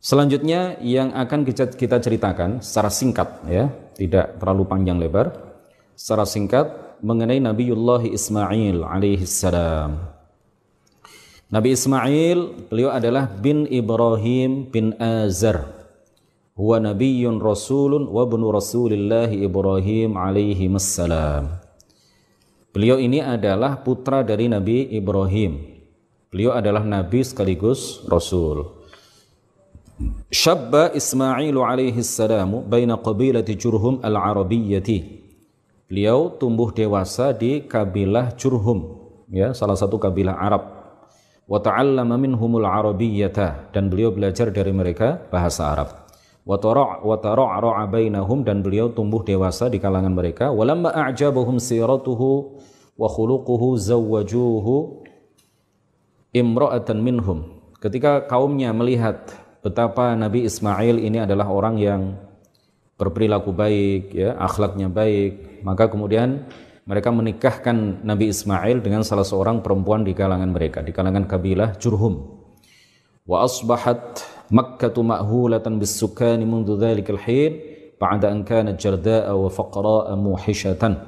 Selanjutnya yang akan kita, ceritakan secara singkat ya, tidak terlalu panjang lebar. Secara singkat mengenai Nabiullah Ismail alaihi salam. Nabi Ismail beliau adalah bin Ibrahim bin Azar. Huwa nabiyyun rasulun wa ibnu Rasulillah Ibrahim alaihi salam. Beliau ini adalah putra dari Nabi Ibrahim. Beliau adalah nabi sekaligus rasul. Syabba Ismail alaihi salamu baina qabilati Jurhum al-Arabiyyati. Beliau tumbuh dewasa di kabilah Jurhum, ya, salah satu kabilah Arab. Wa ta'allama minhumul arabiyyata dan beliau belajar dari mereka bahasa Arab. Wa tara'ra'a bainahum dan beliau tumbuh dewasa di kalangan mereka. Walamma a'jabahum siratuhu wa khuluquhu zawwajuhu imra'atan minhum. Ketika kaumnya melihat betapa Nabi Ismail ini adalah orang yang berperilaku baik, ya, akhlaknya baik. Maka kemudian mereka menikahkan Nabi Ismail dengan salah seorang perempuan di kalangan mereka, di kalangan kabilah Jurhum. Wa asbahat Makkah ma'hulatan bis-sukani mundu dhalikal hin ba'da an kanat jarda'a wa faqra'a muhishatan.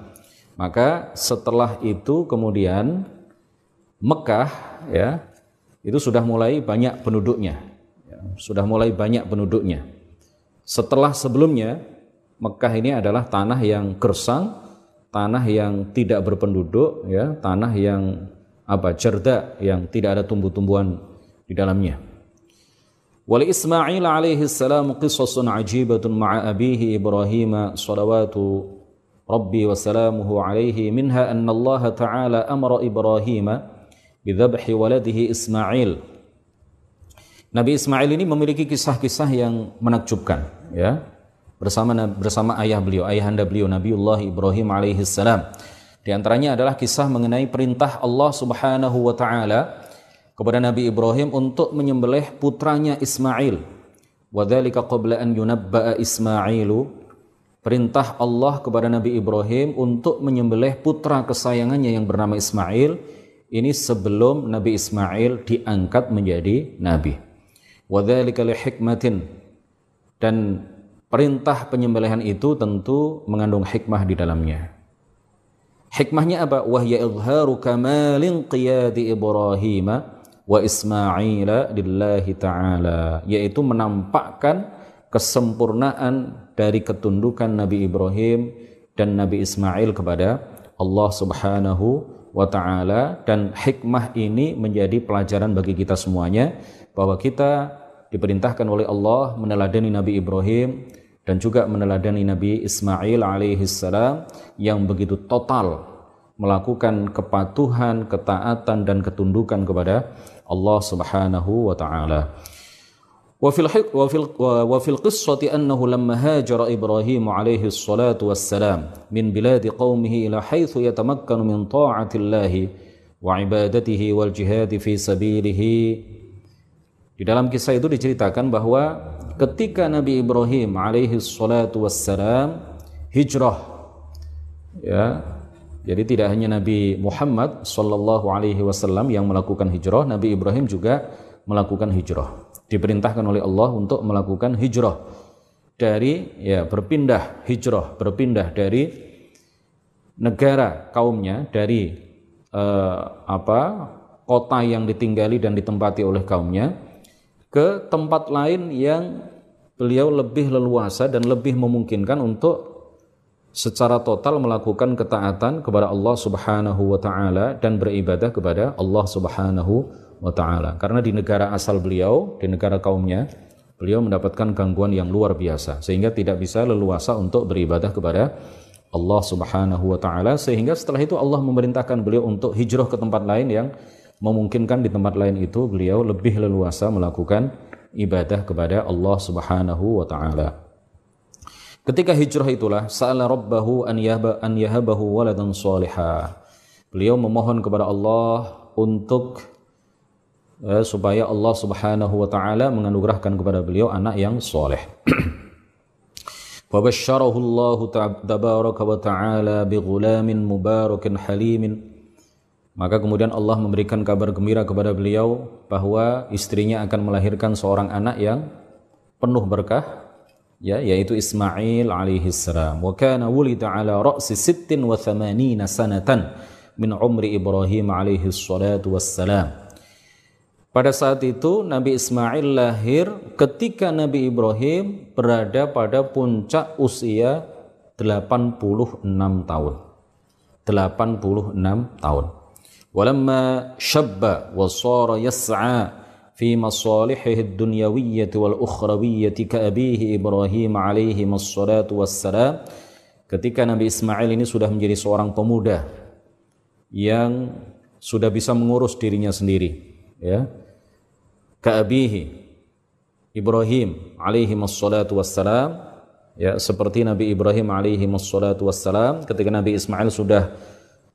Maka setelah itu kemudian Mekah ya itu sudah mulai banyak penduduknya sudah mulai banyak penduduknya. Setelah sebelumnya Mekah ini adalah tanah yang gersang, tanah yang tidak berpenduduk, ya, tanah yang apa cerda yang tidak ada tumbuh-tumbuhan di dalamnya. Wali Ismail alaihi salam qisasun ajibatun ma'a abihi Ibrahim salawatu wa salamuhu alaihi minha anna Allah Ta'ala amara Ibrahim bidhabhi waladihi Ismail Nabi Ismail ini memiliki kisah-kisah yang menakjubkan ya. Bersama bersama ayah beliau ayahanda beliau Nabiullah Ibrahim alaihi salam. Di antaranya adalah kisah mengenai perintah Allah Subhanahu wa taala kepada Nabi Ibrahim untuk menyembelih putranya Ismail. Wadzalika qabla an yunabba'a Ismailu. Perintah Allah kepada Nabi Ibrahim untuk menyembelih putra kesayangannya yang bernama Ismail ini sebelum Nabi Ismail diangkat menjadi nabi wadzalika hikmatin dan perintah penyembelihan itu tentu mengandung hikmah di dalamnya. Hikmahnya apa? Wahya izharu kamalin qiyadi Ibrahim wa Ismail lillahi ta'ala. Yaitu menampakkan kesempurnaan dari ketundukan Nabi Ibrahim dan Nabi Ismail kepada Allah subhanahu wa ta'ala. Dan hikmah ini menjadi pelajaran bagi kita semuanya bahwa kita diperintahkan oleh Allah meneladani Nabi Ibrahim dan juga meneladani Nabi Ismail alaihi salam yang begitu total melakukan kepatuhan, ketaatan dan ketundukan kepada Allah Subhanahu wa taala. وفي وفي وفي القصة أنه لما هاجر إبراهيم عليه الصلاة والسلام من بلاد قومه إلى حيث يتمكن من طاعة الله وعبادته والجهاد في سبيله di dalam kisah itu diceritakan bahwa ketika Nabi Ibrahim alaihi salatu wassalam hijrah ya jadi tidak hanya Nabi Muhammad sallallahu alaihi wasallam yang melakukan hijrah, Nabi Ibrahim juga melakukan hijrah. Diperintahkan oleh Allah untuk melakukan hijrah dari ya berpindah hijrah, berpindah dari negara kaumnya dari eh, apa kota yang ditinggali dan ditempati oleh kaumnya ke tempat lain yang beliau lebih leluasa dan lebih memungkinkan untuk secara total melakukan ketaatan kepada Allah Subhanahu wa taala dan beribadah kepada Allah Subhanahu wa taala. Karena di negara asal beliau, di negara kaumnya, beliau mendapatkan gangguan yang luar biasa sehingga tidak bisa leluasa untuk beribadah kepada Allah Subhanahu wa taala sehingga setelah itu Allah memerintahkan beliau untuk hijrah ke tempat lain yang memungkinkan di tempat lain itu beliau lebih leluasa melakukan beribadah kepada Allah Subhanahu wa taala. Ketika hijrah itulah sa'ala rabbahu an yahba an yahabahu waladan. Beliau memohon kepada Allah untuk eh, supaya Allah Subhanahu wa taala menganugerahkan kepada beliau anak yang soleh. Fabasyarahu Allah tabaraka wa ta'ala bi ghulamin mubarakin halimin. Maka kemudian Allah memberikan kabar gembira kepada beliau bahwa istrinya akan melahirkan seorang anak yang penuh berkah ya yaitu Ismail alaihi salam. Wa kana wulida ala ra'si sittin wa thamanina sanatan min umri Ibrahim alaihi salatu wassalam. Pada saat itu Nabi Ismail lahir ketika Nabi Ibrahim berada pada puncak usia 86 tahun. 86 tahun walamma shabba wa sara yas'a في مصالحه الدنيوية والأخروية كأبيه إبراهيم عليه الصلاة والسلام ketika Nabi Ismail ini sudah menjadi seorang pemuda yang sudah bisa mengurus dirinya sendiri ya ka'abihi Ibrahim alaihi wassalatu wassalam ya seperti Nabi Ibrahim alaihi wassalatu wassalam ketika Nabi Ismail sudah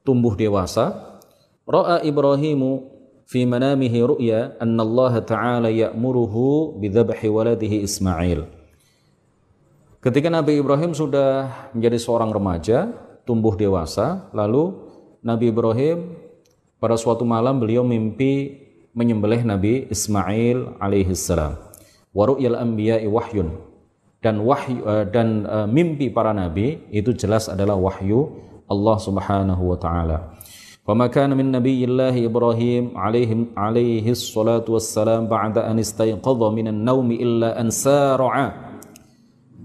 tumbuh dewasa ra'a Ibrahimu fi manamihi ru'ya anna Allah Ta'ala ya'muruhu bidhabhi waladihi Ismail. Ketika Nabi Ibrahim sudah menjadi seorang remaja, tumbuh dewasa, lalu Nabi Ibrahim pada suatu malam beliau mimpi menyembelih Nabi Ismail alaihi salam. Wa ru'yal anbiya'i wahyun. Dan wahyu eh, dan uh, mimpi para nabi itu jelas adalah wahyu Allah Subhanahu wa taala. وما كان من نبي الله إبراهيم عليه, عليه الصلاة والسلام بعد أن استيقظ من النوم إلا أن سارع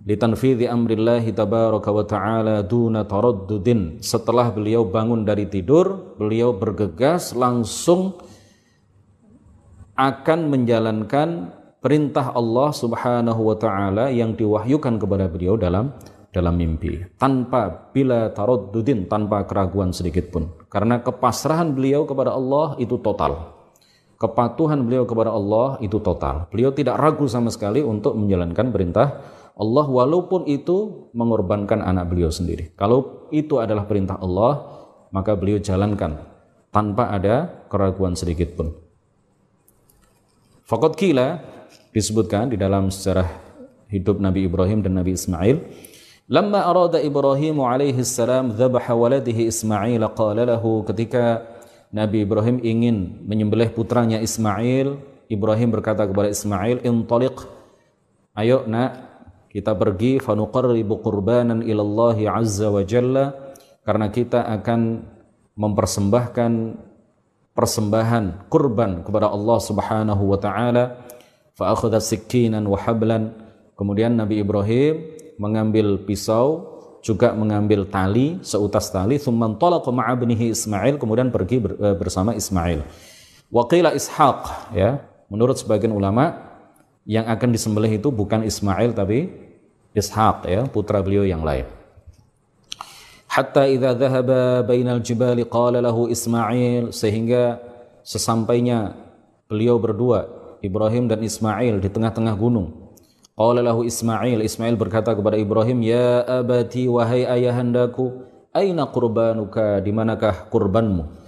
لتنفيذ أمر الله تبارك وتعالى دون تردد setelah beliau bangun dari tidur beliau bergegas langsung akan menjalankan perintah Allah Subhanahu wa taala yang diwahyukan kepada beliau dalam dalam mimpi. Tanpa bila taroddudin tanpa keraguan sedikit pun. Karena kepasrahan beliau kepada Allah itu total. Kepatuhan beliau kepada Allah itu total. Beliau tidak ragu sama sekali untuk menjalankan perintah Allah walaupun itu mengorbankan anak beliau sendiri. Kalau itu adalah perintah Allah maka beliau jalankan tanpa ada keraguan sedikit pun. Fakat kila disebutkan di dalam sejarah hidup Nabi Ibrahim dan Nabi Ismail Lama arada Ibrahim alaihi salam dzabaha waladihi Ismail qala lahu ketika Nabi Ibrahim ingin menyembelih putranya Ismail, Ibrahim berkata kepada Ismail, "Intaliq. Ayo nak, kita pergi fanuqarribu qurbanan Allah azza wa jalla karena kita akan mempersembahkan persembahan kurban kepada Allah Subhanahu wa taala. Fa akhadha sikkinan wa hablan. Kemudian Nabi Ibrahim mengambil pisau juga mengambil tali seutas tali thumman talaqa ma'abnihi Ismail kemudian pergi eh, bersama Ismail. Waqila Ishaq ya menurut sebagian ulama yang akan disembelih itu bukan Ismail tapi Ishaq ya putra beliau yang lain. Hatta idza dhahaba bainal jibali qala lahu Ismail sehingga sesampainya beliau berdua Ibrahim dan Ismail di tengah-tengah gunung Qala lahu Ismail, Ismail berkata kepada Ibrahim, "Ya abati wahai ayahandaku, aina qurbanuka? Di manakah kurbanmu?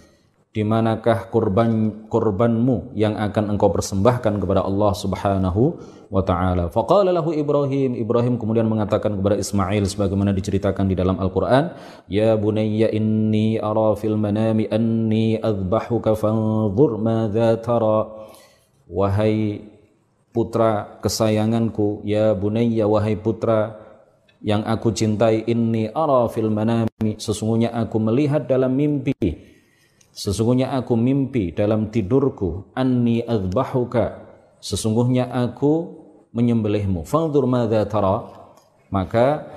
Di manakah kurban kurbanmu yang akan engkau persembahkan kepada Allah Subhanahu wa taala?" Faqala lahu Ibrahim, Ibrahim kemudian mengatakan kepada Ismail sebagaimana diceritakan di dalam Al-Qur'an, "Ya bunayya inni ara fil manami anni adbahuka fanzur madza tara." Wahai putra kesayanganku. Ya bunayya wahai putra yang aku cintai inni ara fil manami. Sesungguhnya aku melihat dalam mimpi. Sesungguhnya aku mimpi dalam tidurku. Anni adzbahuka sesungguhnya aku menyembelihmu. Fanzur madza tara. Maka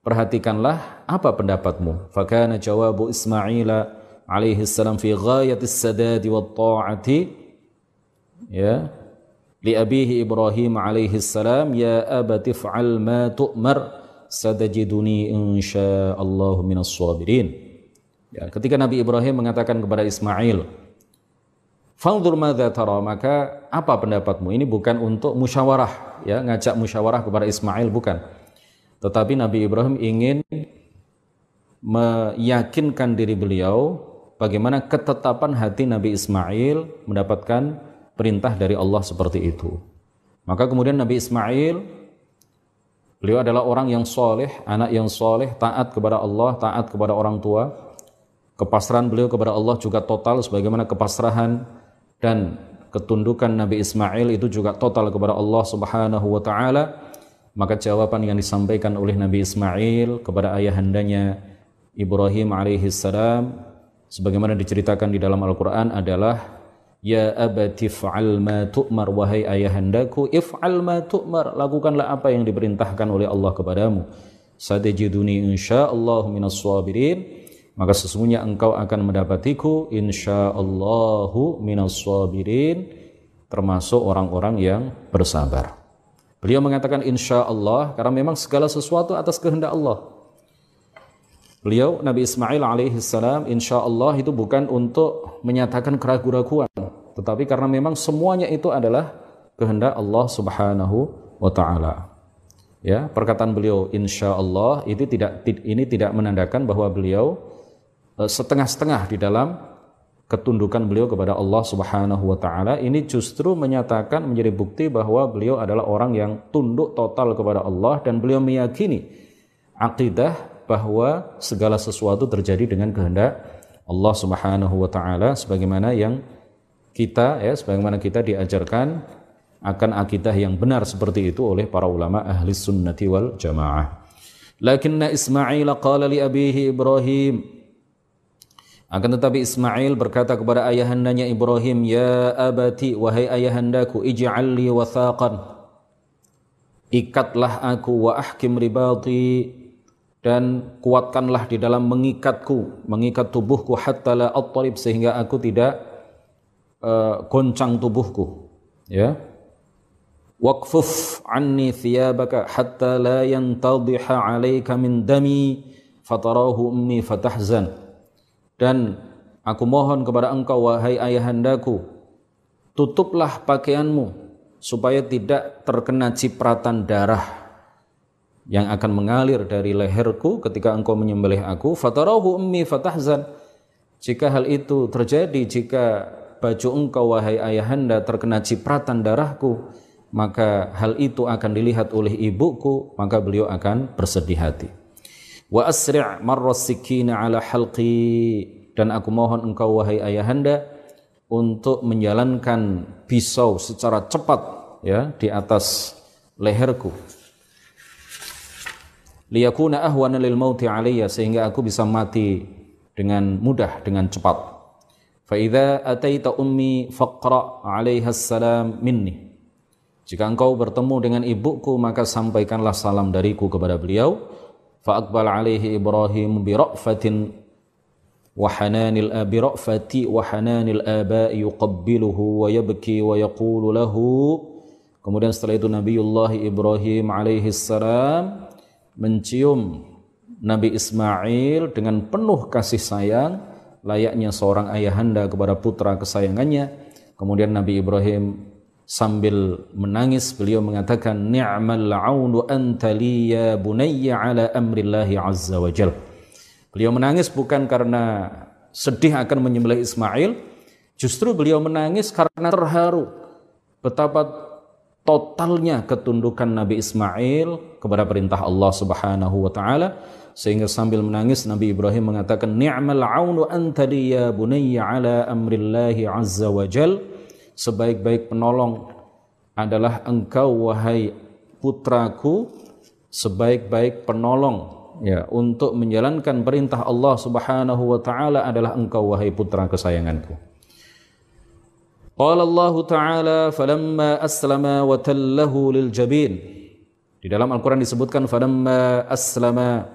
perhatikanlah apa pendapatmu. Fakana jawabu Ismaila alaihi salam fi ghayatis sadadi wat ta'ati. Ya abihi Ibrahim alaihi salam ya abati fa'al ma tu'mar satajiduni insyaallah minas sabirin ya, ketika Nabi Ibrahim mengatakan kepada Ismail Fangdur madza tara, maka apa pendapatmu? Ini bukan untuk musyawarah, ya, ngajak musyawarah kepada Ismail bukan. Tetapi Nabi Ibrahim ingin meyakinkan diri beliau bagaimana ketetapan hati Nabi Ismail mendapatkan perintah dari Allah seperti itu. Maka kemudian Nabi Ismail beliau adalah orang yang soleh, anak yang soleh, taat kepada Allah, taat kepada orang tua. Kepasrahan beliau kepada Allah juga total sebagaimana kepasrahan dan ketundukan Nabi Ismail itu juga total kepada Allah Subhanahu wa taala maka jawaban yang disampaikan oleh Nabi Ismail kepada ayahandanya Ibrahim alaihi salam sebagaimana diceritakan di dalam Al-Qur'an adalah Ya abati fa'al ma tu'mar wahai ayahandaku if'al ma tu'mar lakukanlah apa yang diperintahkan oleh Allah kepadamu satajiduni insyaallah minas sabirin maka sesungguhnya engkau akan mendapatiku insyaallahu minas sabirin termasuk orang-orang yang bersabar. Beliau mengatakan insyaallah karena memang segala sesuatu atas kehendak Allah. Beliau Nabi Ismail alaihi salam insyaallah itu bukan untuk menyatakan keraguan-raguan, tetapi karena memang semuanya itu adalah kehendak Allah Subhanahu wa taala. Ya, perkataan beliau insyaallah itu tidak ini tidak menandakan bahwa beliau Eh, setengah-setengah di dalam ketundukan beliau kepada Allah Subhanahu wa taala ini justru menyatakan menjadi bukti bahwa beliau adalah orang yang tunduk total kepada Allah dan beliau meyakini akidah bahwa segala sesuatu terjadi dengan kehendak Allah Subhanahu wa taala sebagaimana yang kita ya sebagaimana kita diajarkan akan akidah yang benar seperti itu oleh para ulama ahli sunnati wal jamaah. Lakinna Ismail qala li abihi Ibrahim akan tetapi Ismail berkata kepada ayahandanya Ibrahim, Ya abati, wahai ayahandaku, ij'alli wathaqan. Ikatlah aku wa ahkim ribati dan kuatkanlah di dalam mengikatku, mengikat tubuhku hatta la attarib sehingga aku tidak uh, goncang tubuhku. Ya. Waqfuf anni thiyabaka hatta la yantadhiha 'alaika min dami fatarahu ummi fatahzan dan aku mohon kepada engkau wahai ayahandaku, tutuplah pakaianmu supaya tidak terkena cipratan darah yang akan mengalir dari leherku ketika engkau menyembelih aku. Fatarahu ummi fatahzan. Jika hal itu terjadi, jika baju engkau wahai ayahanda terkena cipratan darahku, maka hal itu akan dilihat oleh ibuku, maka beliau akan bersedih hati wa asri' marras sikina ala halqi dan aku mohon engkau wahai ayahanda untuk menjalankan pisau secara cepat ya di atas leherku liyakuna ahwana lil mauti alayya sehingga aku bisa mati dengan mudah dengan cepat. Fa idza ataita ummi faqra 'alaiha salam minni. Jika engkau bertemu dengan ibuku maka sampaikanlah salam dariku kepada beliau. Fa aqbal 'alaihi ibrahim bi ra'fatin wa hananil abi ra'fati wa hananil aba yuqabbiluhu wa yabki wa yaqulu lahu. Kemudian setelah itu Nabiullah Ibrahim alaihi salam mencium Nabi Ismail dengan penuh kasih sayang layaknya seorang ayahanda kepada putra kesayangannya. Kemudian Nabi Ibrahim sambil menangis beliau mengatakan ni'mal aunu anta li ya bunayya ala amrillahi azza wa jal. Beliau menangis bukan karena sedih akan menyembelih Ismail, justru beliau menangis karena terharu betapa totalnya ketundukan Nabi Ismail kepada perintah Allah Subhanahu wa taala. Sehingga sambil menangis Nabi Ibrahim mengatakan ni'mal aunu anta li ya bunayya ala amrillahi azza wa jal. Sebaik-baik penolong adalah engkau wahai putraku. Sebaik-baik penolong ya untuk menjalankan perintah Allah Subhanahu wa taala adalah engkau wahai putra kesayanganku. Qala Allah taala wa tallahu lil jabin. Di dalam Al-Qur'an disebutkan aslama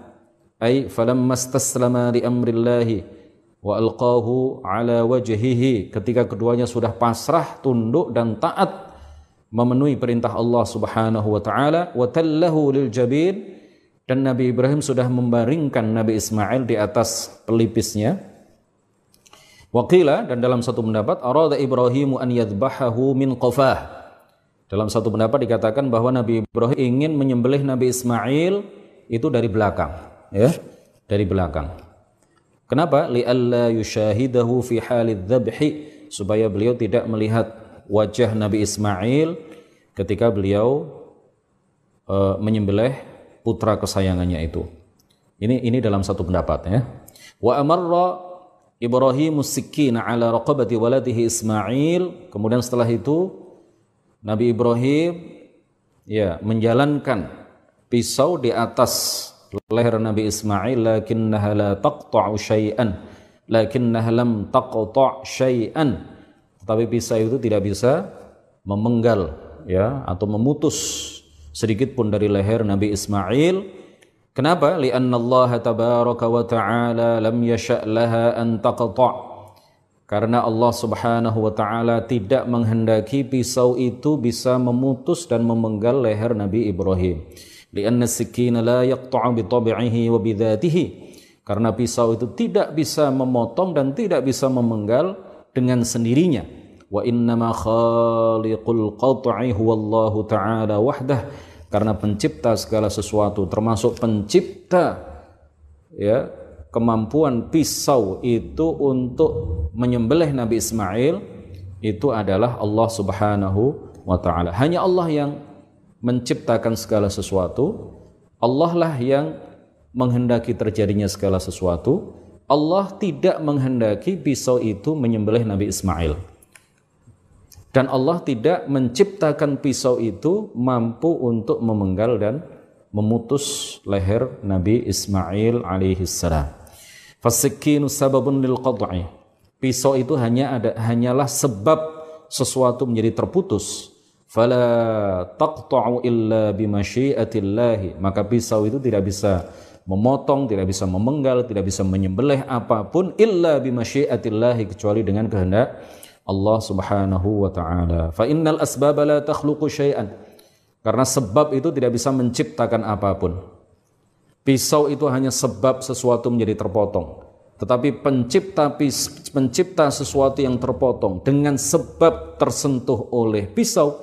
ay falamma istaslama li amrillahi wa alqahu ala wajhihi ketika keduanya sudah pasrah tunduk dan taat memenuhi perintah Allah Subhanahu wa taala wa tallahu lil jabin dan Nabi Ibrahim sudah membaringkan Nabi Ismail di atas pelipisnya Waqila dan dalam satu pendapat arada Ibrahim an yadhbahahu min qafah. Dalam satu pendapat dikatakan bahwa Nabi Ibrahim ingin menyembelih Nabi Ismail itu dari belakang, ya, dari belakang. Kenapa? Li'alla yushahidahu fi halid dzabhi supaya beliau tidak melihat wajah Nabi Ismail ketika beliau uh, menyembelih putra kesayangannya itu. Ini ini dalam satu pendapat ya. Wa amarra Ibrahim sikina ala raqabati waladihi Ismail. Kemudian setelah itu Nabi Ibrahim ya menjalankan pisau di atas leher Nabi Ismail. Lakinnaha la taqta'u syai'an. Lakinnaha lam taqta' syai'an. Tetapi pisau itu tidak bisa memenggal ya atau memutus sedikit pun dari leher Nabi Ismail Kenapa? Lianna Allah tabaraka wa ta'ala lam yasha' laha an taqta' Karena Allah Subhanahu wa taala tidak menghendaki pisau itu bisa memutus dan memenggal leher Nabi Ibrahim. Lianna sikina la yaqta'u bi tabi'ihi wa bi Karena pisau itu tidak bisa memotong dan tidak bisa memenggal dengan sendirinya. Wa innama khaliqul qat'i huwallahu ta'ala wahdah karena pencipta segala sesuatu termasuk pencipta ya kemampuan pisau itu untuk menyembelih Nabi Ismail itu adalah Allah Subhanahu wa taala. Hanya Allah yang menciptakan segala sesuatu. Allah lah yang menghendaki terjadinya segala sesuatu. Allah tidak menghendaki pisau itu menyembelih Nabi Ismail. Dan Allah tidak menciptakan pisau itu mampu untuk memenggal dan memutus leher Nabi Ismail alaihi salam. Fasikinu sababun lil qad'i. Pisau itu hanya ada hanyalah sebab sesuatu menjadi terputus. Fala taqta'u illa bimasyiatillahi. Maka pisau itu tidak bisa memotong, tidak bisa memenggal, tidak bisa menyembelih apa pun illa bimasyiatillahi kecuali dengan kehendak Allah Subhanahu wa taala. Fa innal asbab la takhluqu syai'an. Karena sebab itu tidak bisa menciptakan apa pun. Pisau itu hanya sebab sesuatu menjadi terpotong. Tetapi pencipta pencipta sesuatu yang terpotong dengan sebab tersentuh oleh pisau,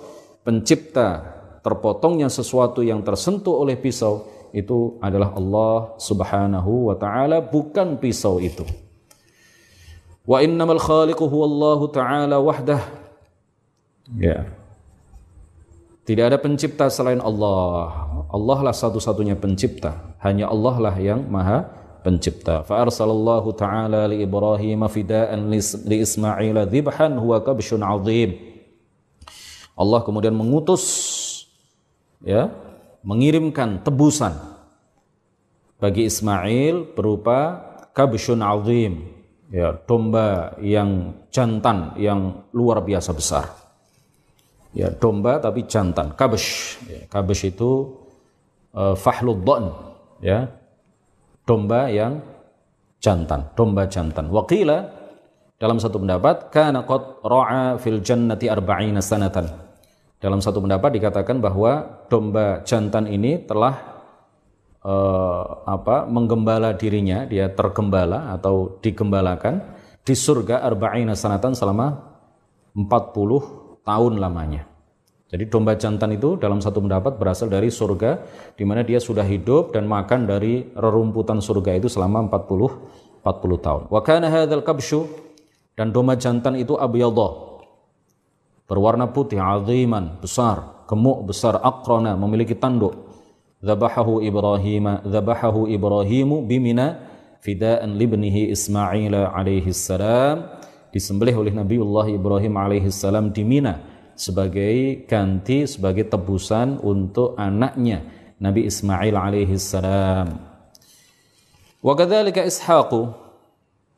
pencipta terpotongnya sesuatu yang tersentuh oleh pisau itu adalah Allah Subhanahu wa taala bukan pisau itu. Wa innamal khaliqu huwallahu ta'ala wahdah. Ya. Tidak ada pencipta selain Allah. Allah lah satu-satunya pencipta. Hanya Allah lah yang maha pencipta. Fa arsalallahu ta'ala li Ibrahim fida'an li Ismail dhibhan huwa kabshun azim. Allah kemudian mengutus ya, mengirimkan tebusan bagi Ismail berupa kabshun azim, ya domba yang jantan yang luar biasa besar. Ya domba tapi jantan, kabesh. Ya, kabesh itu uh, fahlud ya. Domba yang jantan, domba jantan. Waqila dalam satu pendapat kana qad ra'a fil jannati arba'ina sanatan. Dalam satu pendapat dikatakan bahwa domba jantan ini telah uh, apa menggembala dirinya, dia tergembala atau digembalakan di surga arba'ina sanatan selama 40 tahun lamanya. Jadi domba jantan itu dalam satu pendapat berasal dari surga di mana dia sudah hidup dan makan dari rerumputan surga itu selama 40 40 tahun. Wa kana hadzal kabsyu dan domba jantan itu abyadha berwarna putih aziman besar gemuk besar akrona memiliki tanduk dhabahahu Ibrahim dhabahahu Ibrahimu bimina fida'an libnihi Ismail alaihi salam. Disembelih oleh Nabiullah Ibrahim alaihi salam di Mina sebagai ganti sebagai tebusan untuk anaknya Nabi Ismail alaihi salam. Wa kadzalika Ishaqu.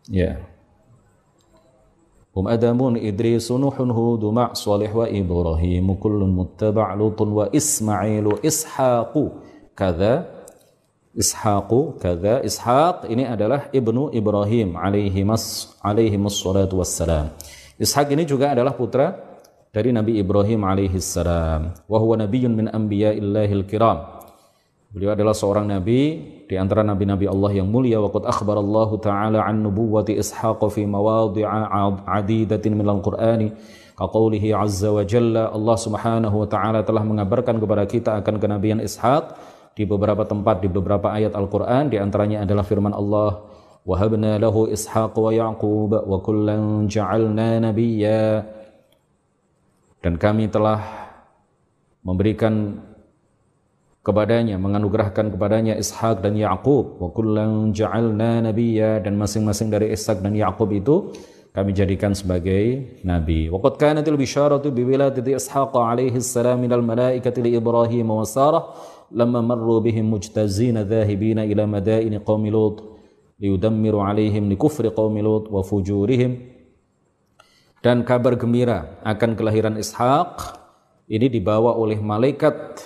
Ya. Nuhun Hud Ma' Salih wa Ibrahim kullun muttaba' Lutun wa Ismailu Ishaqu kada Ishaqu kada Ishaq ini adalah ibnu Ibrahim alaihi mas alaihi wassalatu wassalam. Ishaq ini juga adalah putra dari Nabi Ibrahim alaihi salam. Wa huwa nabiyyun min anbiya'illahil kiram. Beliau adalah seorang nabi di antara nabi-nabi Allah yang mulia wa qad Allah taala an nubuwwati Ishaq fi mawadhi'a adidatin minal Qur'ani kaqaulihi azza wa jalla Allah Subhanahu wa taala telah mengabarkan kepada kita akan kenabian Ishaq di beberapa tempat di beberapa ayat Al-Qur'an di antaranya adalah firman Allah wahabna lahu Ishaq wa Yaqub wa kullan ja'alna nabiyya dan kami telah memberikan kepadanya menganugerahkan kepadanya Ishak dan Yakub wa kullan ja'alna nabiyya dan masing-masing dari Ishak dan Yakub itu kami jadikan sebagai nabi. Wa qad kanatil bisharatu bi wiladati Ishaq alaihi salam minal malaikati li Ibrahim wa Sarah bihim mujtazina dhahibina ila madaini qaumi Lut liyudammiru alaihim li kufri qaumi Lut wa fujurihim dan kabar gembira akan kelahiran Ishak ini dibawa oleh malaikat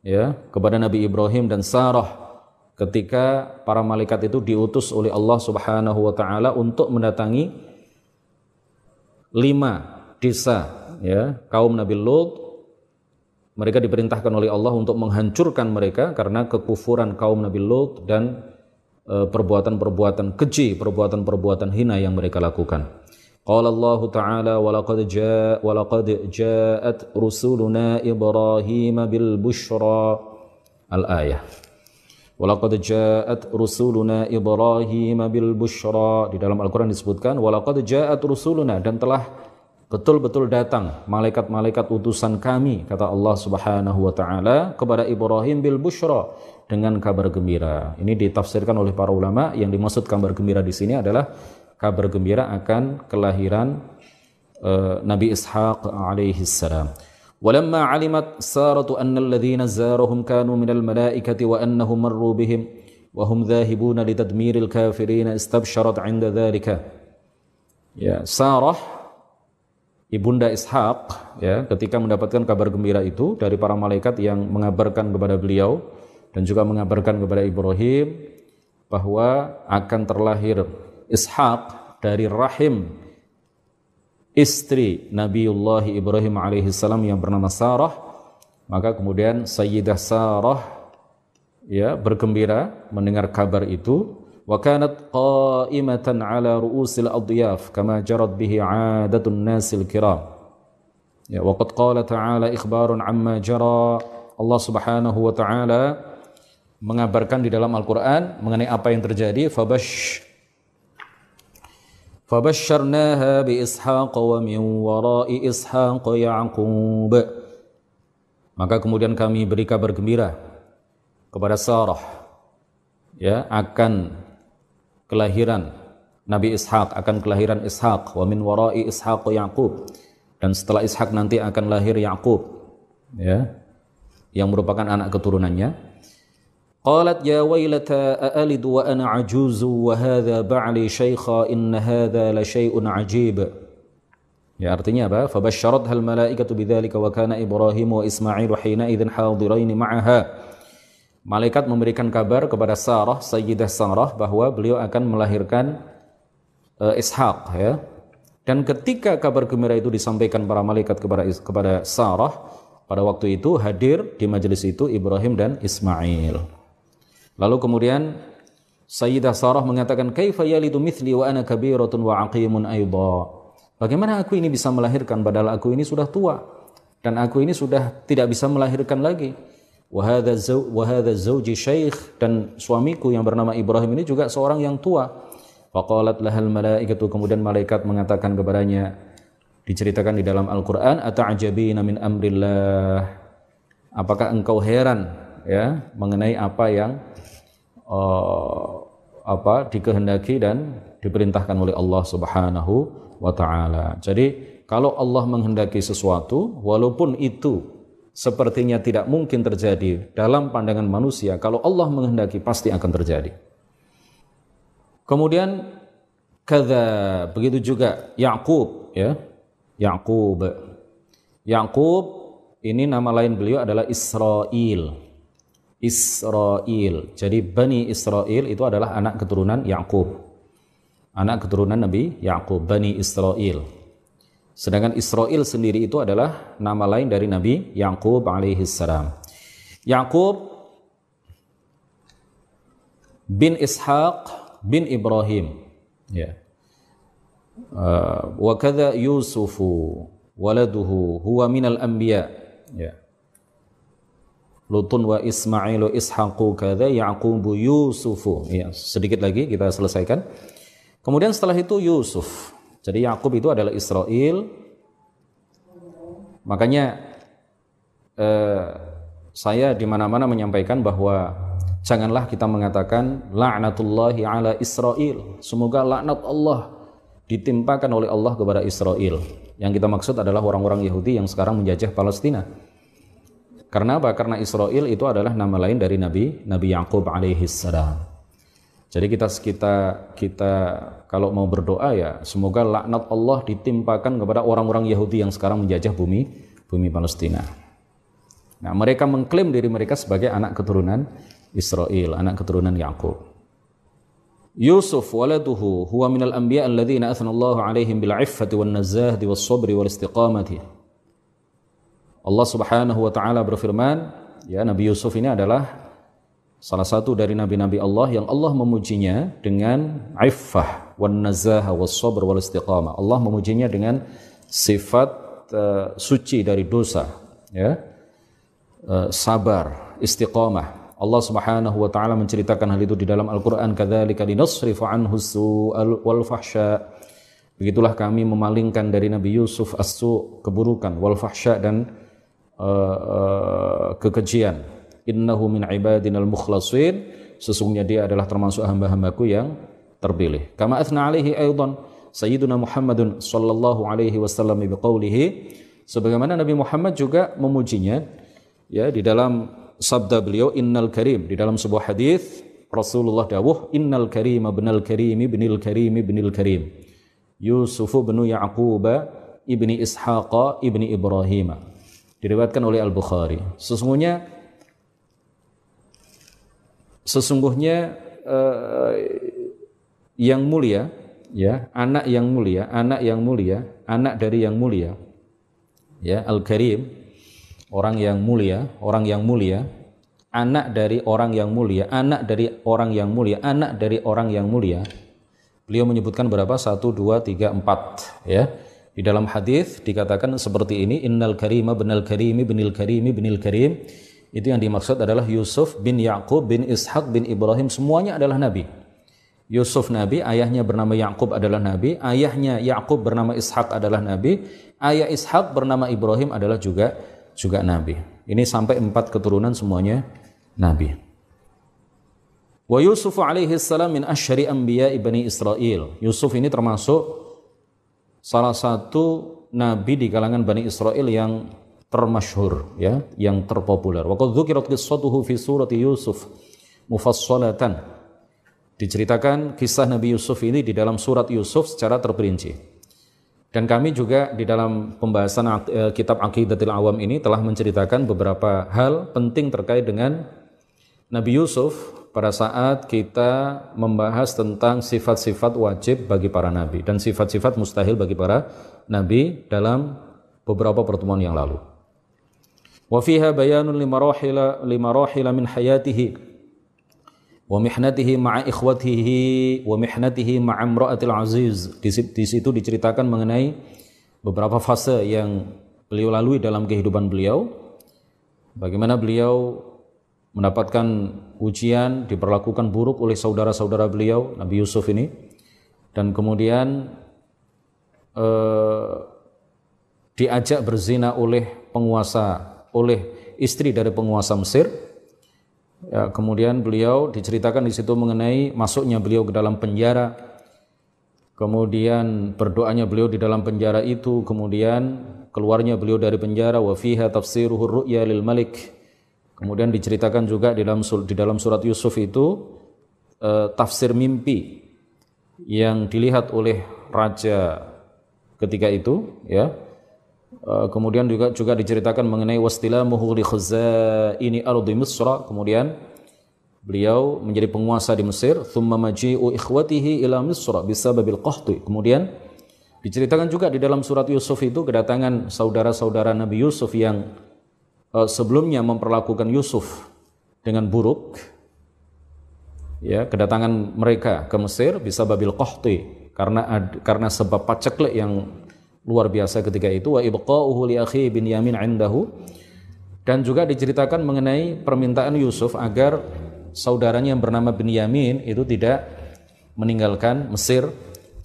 ya kepada Nabi Ibrahim dan Sarah ketika para malaikat itu diutus oleh Allah Subhanahu wa taala untuk mendatangi lima desa ya kaum Nabi Lut mereka diperintahkan oleh Allah untuk menghancurkan mereka karena kekufuran kaum Nabi Lut dan e, perbuatan-perbuatan keji, perbuatan-perbuatan hina yang mereka lakukan. Qala Allah Ta'ala wa laqad jaa wa laqad jaa'at rusuluna Ibrahim bil bushra al ayah. Wa laqad jaa'at rusuluna Ibrahim bil bushra di dalam Al-Qur'an disebutkan wa laqad jaa'at rusuluna dan telah betul-betul datang malaikat-malaikat utusan kami kata Allah Subhanahu wa taala kepada Ibrahim bil busyra dengan kabar gembira. Ini ditafsirkan oleh para ulama yang dimaksud kabar gembira di sini adalah kabar gembira akan kelahiran uh, Nabi Ishaq alaihi salam. Walamma alimat saratu anna alladhina zarahum kanu minal malaikati wa annahum marru bihim wa hum dhahibuna litadmiril kafirin istabsharat 'inda dhalika. Ya, Sarah ibunda Ishaq ya ketika mendapatkan kabar gembira itu dari para malaikat yang mengabarkan kepada beliau dan juga mengabarkan kepada Ibrahim bahwa akan terlahir Ishaq dari rahim istri Nabiullah Ibrahim alaihissalam yang bernama Sarah. Maka kemudian Sayyidah Sarah ya bergembira mendengar kabar itu wa kanat qa'imatan ala ru'usil adyaf kama jarat bihi 'adatun nasil kiram ya wa qad qala ta'ala ikhbarun amma jara Allah Subhanahu wa taala mengabarkan di dalam Al-Qur'an mengenai apa yang terjadi fabash فبشرناها بإسحاق ومن وراء إسحاق يعقوب maka kemudian kami beri kabar gembira kepada Sarah ya akan kelahiran Nabi Ishak akan kelahiran Ishak wa min warai Ishaq Yaqub. Dan setelah Ishak nanti akan lahir Yaqub ya yang merupakan anak keturunannya. Qalat ya wailata aalid wa ana ajuzu wa hadha ba'li syaikha in hadha la syai'un ajib. Ya artinya apa? Fabasyarat hal malaikatu bidzalika wa kana ibrahim wa isma'il hina idzin hadirain ma'aha. Malaikat memberikan kabar kepada Sarah, Sayyidah Sarah bahwa beliau akan melahirkan uh, Ishaq ya. Dan ketika kabar gembira itu disampaikan para malaikat kepada kepada Sarah, pada waktu itu hadir di majelis itu Ibrahim dan Ismail. Lalu kemudian Sayyidah Sarah mengatakan, "Kaifa yalidu mithli wa ana kabiratun wa aqimun aidha?" Bagaimana aku ini bisa melahirkan padahal aku ini sudah tua dan aku ini sudah tidak bisa melahirkan lagi. Wa hadza zawji syekh dan suamiku yang bernama Ibrahim ini juga seorang yang tua. Faqalat lahal malaikatu kemudian malaikat mengatakan kepadanya diceritakan di dalam Al-Qur'an ata'jabina min amrillah apakah engkau heran ya mengenai apa yang uh, apa dikehendaki dan diperintahkan oleh Allah Subhanahu wa taala. Jadi kalau Allah menghendaki sesuatu walaupun itu sepertinya tidak mungkin terjadi dalam pandangan manusia, kalau Allah menghendaki pasti akan terjadi. Kemudian kada begitu juga Yakub ya. Yakub. Yakub ini nama lain beliau adalah Israel. Israel. Jadi Bani Israel itu adalah anak keturunan Yakub. Anak keturunan Nabi Yakub, Bani Israel. Sedangkan Israel sendiri itu adalah nama lain dari Nabi Yakub alaihi salam. Yakub bin Ishaq bin Ibrahim. Ya. Uh, wa kadza Yusufu waladuhu huwa minal anbiya. Ya. Lutun wa Ismailu Ishaqu kadza Yaqubu Yusufu. Ya sedikit lagi kita selesaikan. Kemudian setelah itu Yusuf jadi Yakub itu adalah Israel makanya eh, saya di mana-mana menyampaikan bahwa janganlah kita mengatakan laknatullahi ala Israel semoga laknat Allah ditimpakan oleh Allah kepada Israel. Yang kita maksud adalah orang-orang Yahudi yang sekarang menjajah Palestina. Karena apa? Karena Israel itu adalah nama lain dari Nabi Nabi Yakub alaihi salam. Jadi kita kita kita kalau mau berdoa ya semoga laknat Allah ditimpakan kepada orang-orang Yahudi yang sekarang menjajah bumi bumi Palestina. Nah, mereka mengklaim diri mereka sebagai anak keturunan Israel, anak keturunan Yakub. Yusuf waladuhu huwa minal anbiya alladhina athna Allah alaihim bil iffati wan nazahdi was sabri wal istiqamati. Allah Subhanahu wa taala berfirman, ya Nabi Yusuf ini adalah salah satu dari nabi-nabi Allah yang Allah memujinya dengan iffah wan nazaha was sabr wal istiqamah. Allah memujinya dengan sifat uh, suci dari dosa, ya. Uh, sabar, istiqamah. Allah Subhanahu wa taala menceritakan hal itu di dalam Al-Qur'an kadzalika linasrifa anhu su'al wal fahsya. Begitulah kami memalingkan dari Nabi Yusuf as-su keburukan wal fahsya dan uh, uh, kekejian. Innahu min ibadinal mukhlasin. Sesungguhnya dia adalah termasuk hamba-hambaku yang terpilih. Kama athna alaihi aidan Sayyiduna Muhammadun sallallahu alaihi wasallam biqaulihi sebagaimana Nabi Muhammad juga memujinya ya di dalam sabda beliau innal karim. Di dalam sebuah hadis Rasulullah dawuh innal karim ibnal karim ibnil karim ibnil karim. Yusuf bin Yaqub ibni Ishaq ibni Ibrahim diriwayatkan oleh Al Bukhari sesungguhnya sesungguhnya uh, yang mulia ya anak yang mulia anak yang mulia anak dari yang mulia ya Al Karim orang yang mulia, orang yang mulia, anak dari orang yang mulia, anak dari orang yang mulia, anak dari orang yang mulia. Beliau menyebutkan berapa? Satu, dua, tiga, empat. Ya. Di dalam hadis dikatakan seperti ini, Innal karima binal karimi binil karimi binil karim. Itu yang dimaksud adalah Yusuf bin Yakub bin Ishak bin Ibrahim. Semuanya adalah Nabi. Yusuf Nabi, ayahnya bernama Yakub adalah Nabi, ayahnya Yakub bernama Ishak adalah Nabi, ayah Ishak bernama Ibrahim adalah juga juga nabi. Ini sampai empat keturunan semuanya nabi. Wa Yusuf alaihi salam min asyari anbiya ibni Israel. Yusuf ini termasuk salah satu nabi di kalangan Bani Israel yang termasyhur ya, yang terpopuler. Wa dzukirat qissatuhu fi surati Yusuf mufassalatan. Diceritakan kisah Nabi Yusuf ini di dalam surat Yusuf secara terperinci. Dan kami juga di dalam pembahasan eh, kitab Aqidatul Awam ini telah menceritakan beberapa hal penting terkait dengan Nabi Yusuf pada saat kita membahas tentang sifat-sifat wajib bagi para nabi dan sifat-sifat mustahil bagi para nabi dalam beberapa pertemuan yang lalu. Limarahila min hayatihi wa mihnatihi ma'a ikhwatihi wa mihnatihi ma'a imra'atil aziz. Di, di situ diceritakan mengenai beberapa fase yang beliau lalui dalam kehidupan beliau. Bagaimana beliau mendapatkan ujian diperlakukan buruk oleh saudara-saudara beliau Nabi Yusuf ini. Dan kemudian eh, diajak berzina oleh penguasa oleh istri dari penguasa Mesir Ya, kemudian beliau diceritakan di situ mengenai masuknya beliau ke dalam penjara. Kemudian berdoanya beliau di dalam penjara itu, kemudian keluarnya beliau dari penjara wa fiha tafsiruhu ru'ya lil malik. Kemudian diceritakan juga di dalam di dalam surat Yusuf itu eh, tafsir mimpi yang dilihat oleh raja ketika itu ya kemudian juga juga diceritakan mengenai wastilamuhu li khazaini ardi Misra. Kemudian beliau menjadi penguasa di Mesir. Thumma maji'u ikhwatihi ila Misra bisababil qahti. Kemudian diceritakan juga di dalam surat Yusuf itu kedatangan saudara-saudara Nabi Yusuf yang uh, sebelumnya memperlakukan Yusuf dengan buruk. Ya kedatangan mereka ke Mesir bisa babil qahti. Karena karena sebab paceklik yang luar biasa ketika itu wa ibqa'uhu li akhi bin Yamin indahu dan juga diceritakan mengenai permintaan Yusuf agar saudaranya yang bernama bin Yamin itu tidak meninggalkan Mesir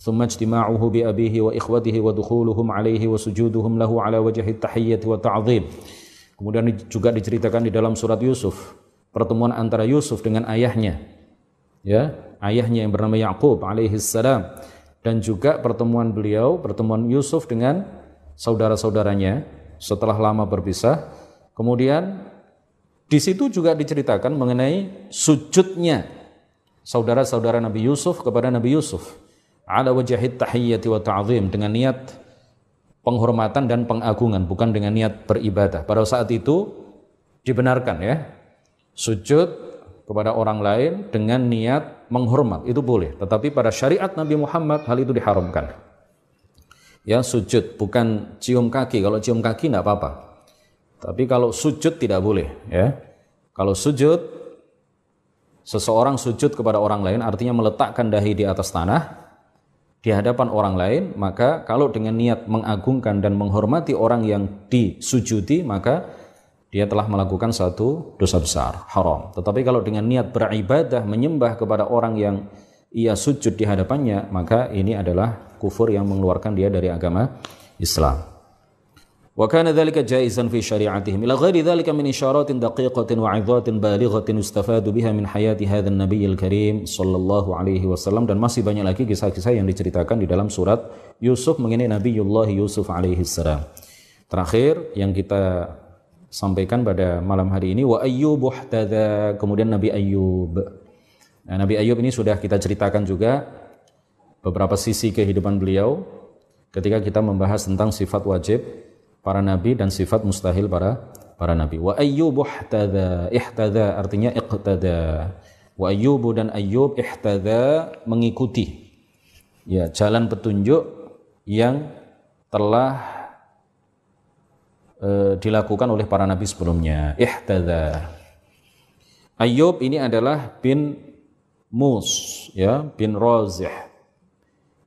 ثم اجتماعه بأبيه وإخوته ودخولهم عليه وسجودهم له على وجه التحية والتعظيم Kemudian juga diceritakan di dalam surat Yusuf, pertemuan antara Yusuf dengan ayahnya. Ya, ayahnya yang bernama Yakub alaihi salam dan juga pertemuan beliau, pertemuan Yusuf dengan saudara-saudaranya setelah lama berpisah. Kemudian di situ juga diceritakan mengenai sujudnya saudara-saudara Nabi Yusuf kepada Nabi Yusuf ala wajahit tahiyyati wa ta'zim dengan niat penghormatan dan pengagungan bukan dengan niat beribadah. Pada saat itu dibenarkan ya. Sujud kepada orang lain dengan niat menghormat itu boleh, tetapi pada syariat Nabi Muhammad hal itu diharamkan. Ya, sujud bukan cium kaki. Kalau cium kaki tidak apa-apa. Tapi kalau sujud tidak boleh, ya. Kalau sujud seseorang sujud kepada orang lain artinya meletakkan dahi di atas tanah di hadapan orang lain, maka kalau dengan niat mengagungkan dan menghormati orang yang disujudi, maka dia telah melakukan satu dosa besar, haram. Tetapi kalau dengan niat beribadah menyembah kepada orang yang ia sujud di hadapannya, maka ini adalah kufur yang mengeluarkan dia dari agama Islam. Wa kana dhalika jaizan fi syari'atihim ila ghairi dhalika min isyaratin daqiqatin wa 'idhatin balighatin istafadu biha min hayati hadzal nabiyil karim sallallahu alaihi wasallam dan masih banyak lagi kisah-kisah yang diceritakan di dalam surat Yusuf mengenai Nabiullah Yusuf alaihi salam. Terakhir yang kita sampaikan pada malam hari ini wa ayyub kemudian Nabi Ayyub. Nah, Nabi Ayyub ini sudah kita ceritakan juga beberapa sisi kehidupan beliau ketika kita membahas tentang sifat wajib para nabi dan sifat mustahil para para nabi. Wa ayyubu ihtada, ihtada artinya iqtada. Wa ayyubu dan ayyub ihtada mengikuti ya jalan petunjuk yang telah e, dilakukan oleh para nabi sebelumnya. Ihtada. Ayyub ini adalah bin Mus ya, bin Razih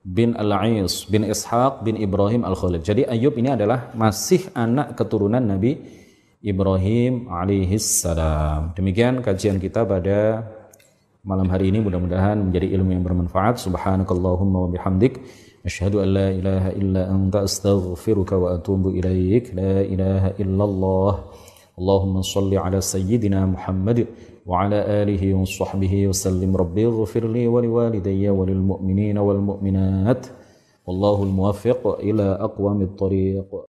bin Al-Ais bin Ishaq bin Ibrahim Al-Khalid. Jadi Ayub ini adalah masih anak keturunan Nabi Ibrahim alaihi salam. Demikian kajian kita pada malam hari ini mudah-mudahan menjadi ilmu yang bermanfaat. Subhanakallahumma wa bihamdik أشهد أن لا إله إلا أنت أستغفرك وأتوب إليك. لا إله إلا الله. اللهم صل على سيدنا محمد وعلى آله وصحبه وسلم. ربي اغفر لي ولوالدي وللمؤمنين والمؤمنات. والله الموفق إلى أقوم الطريق.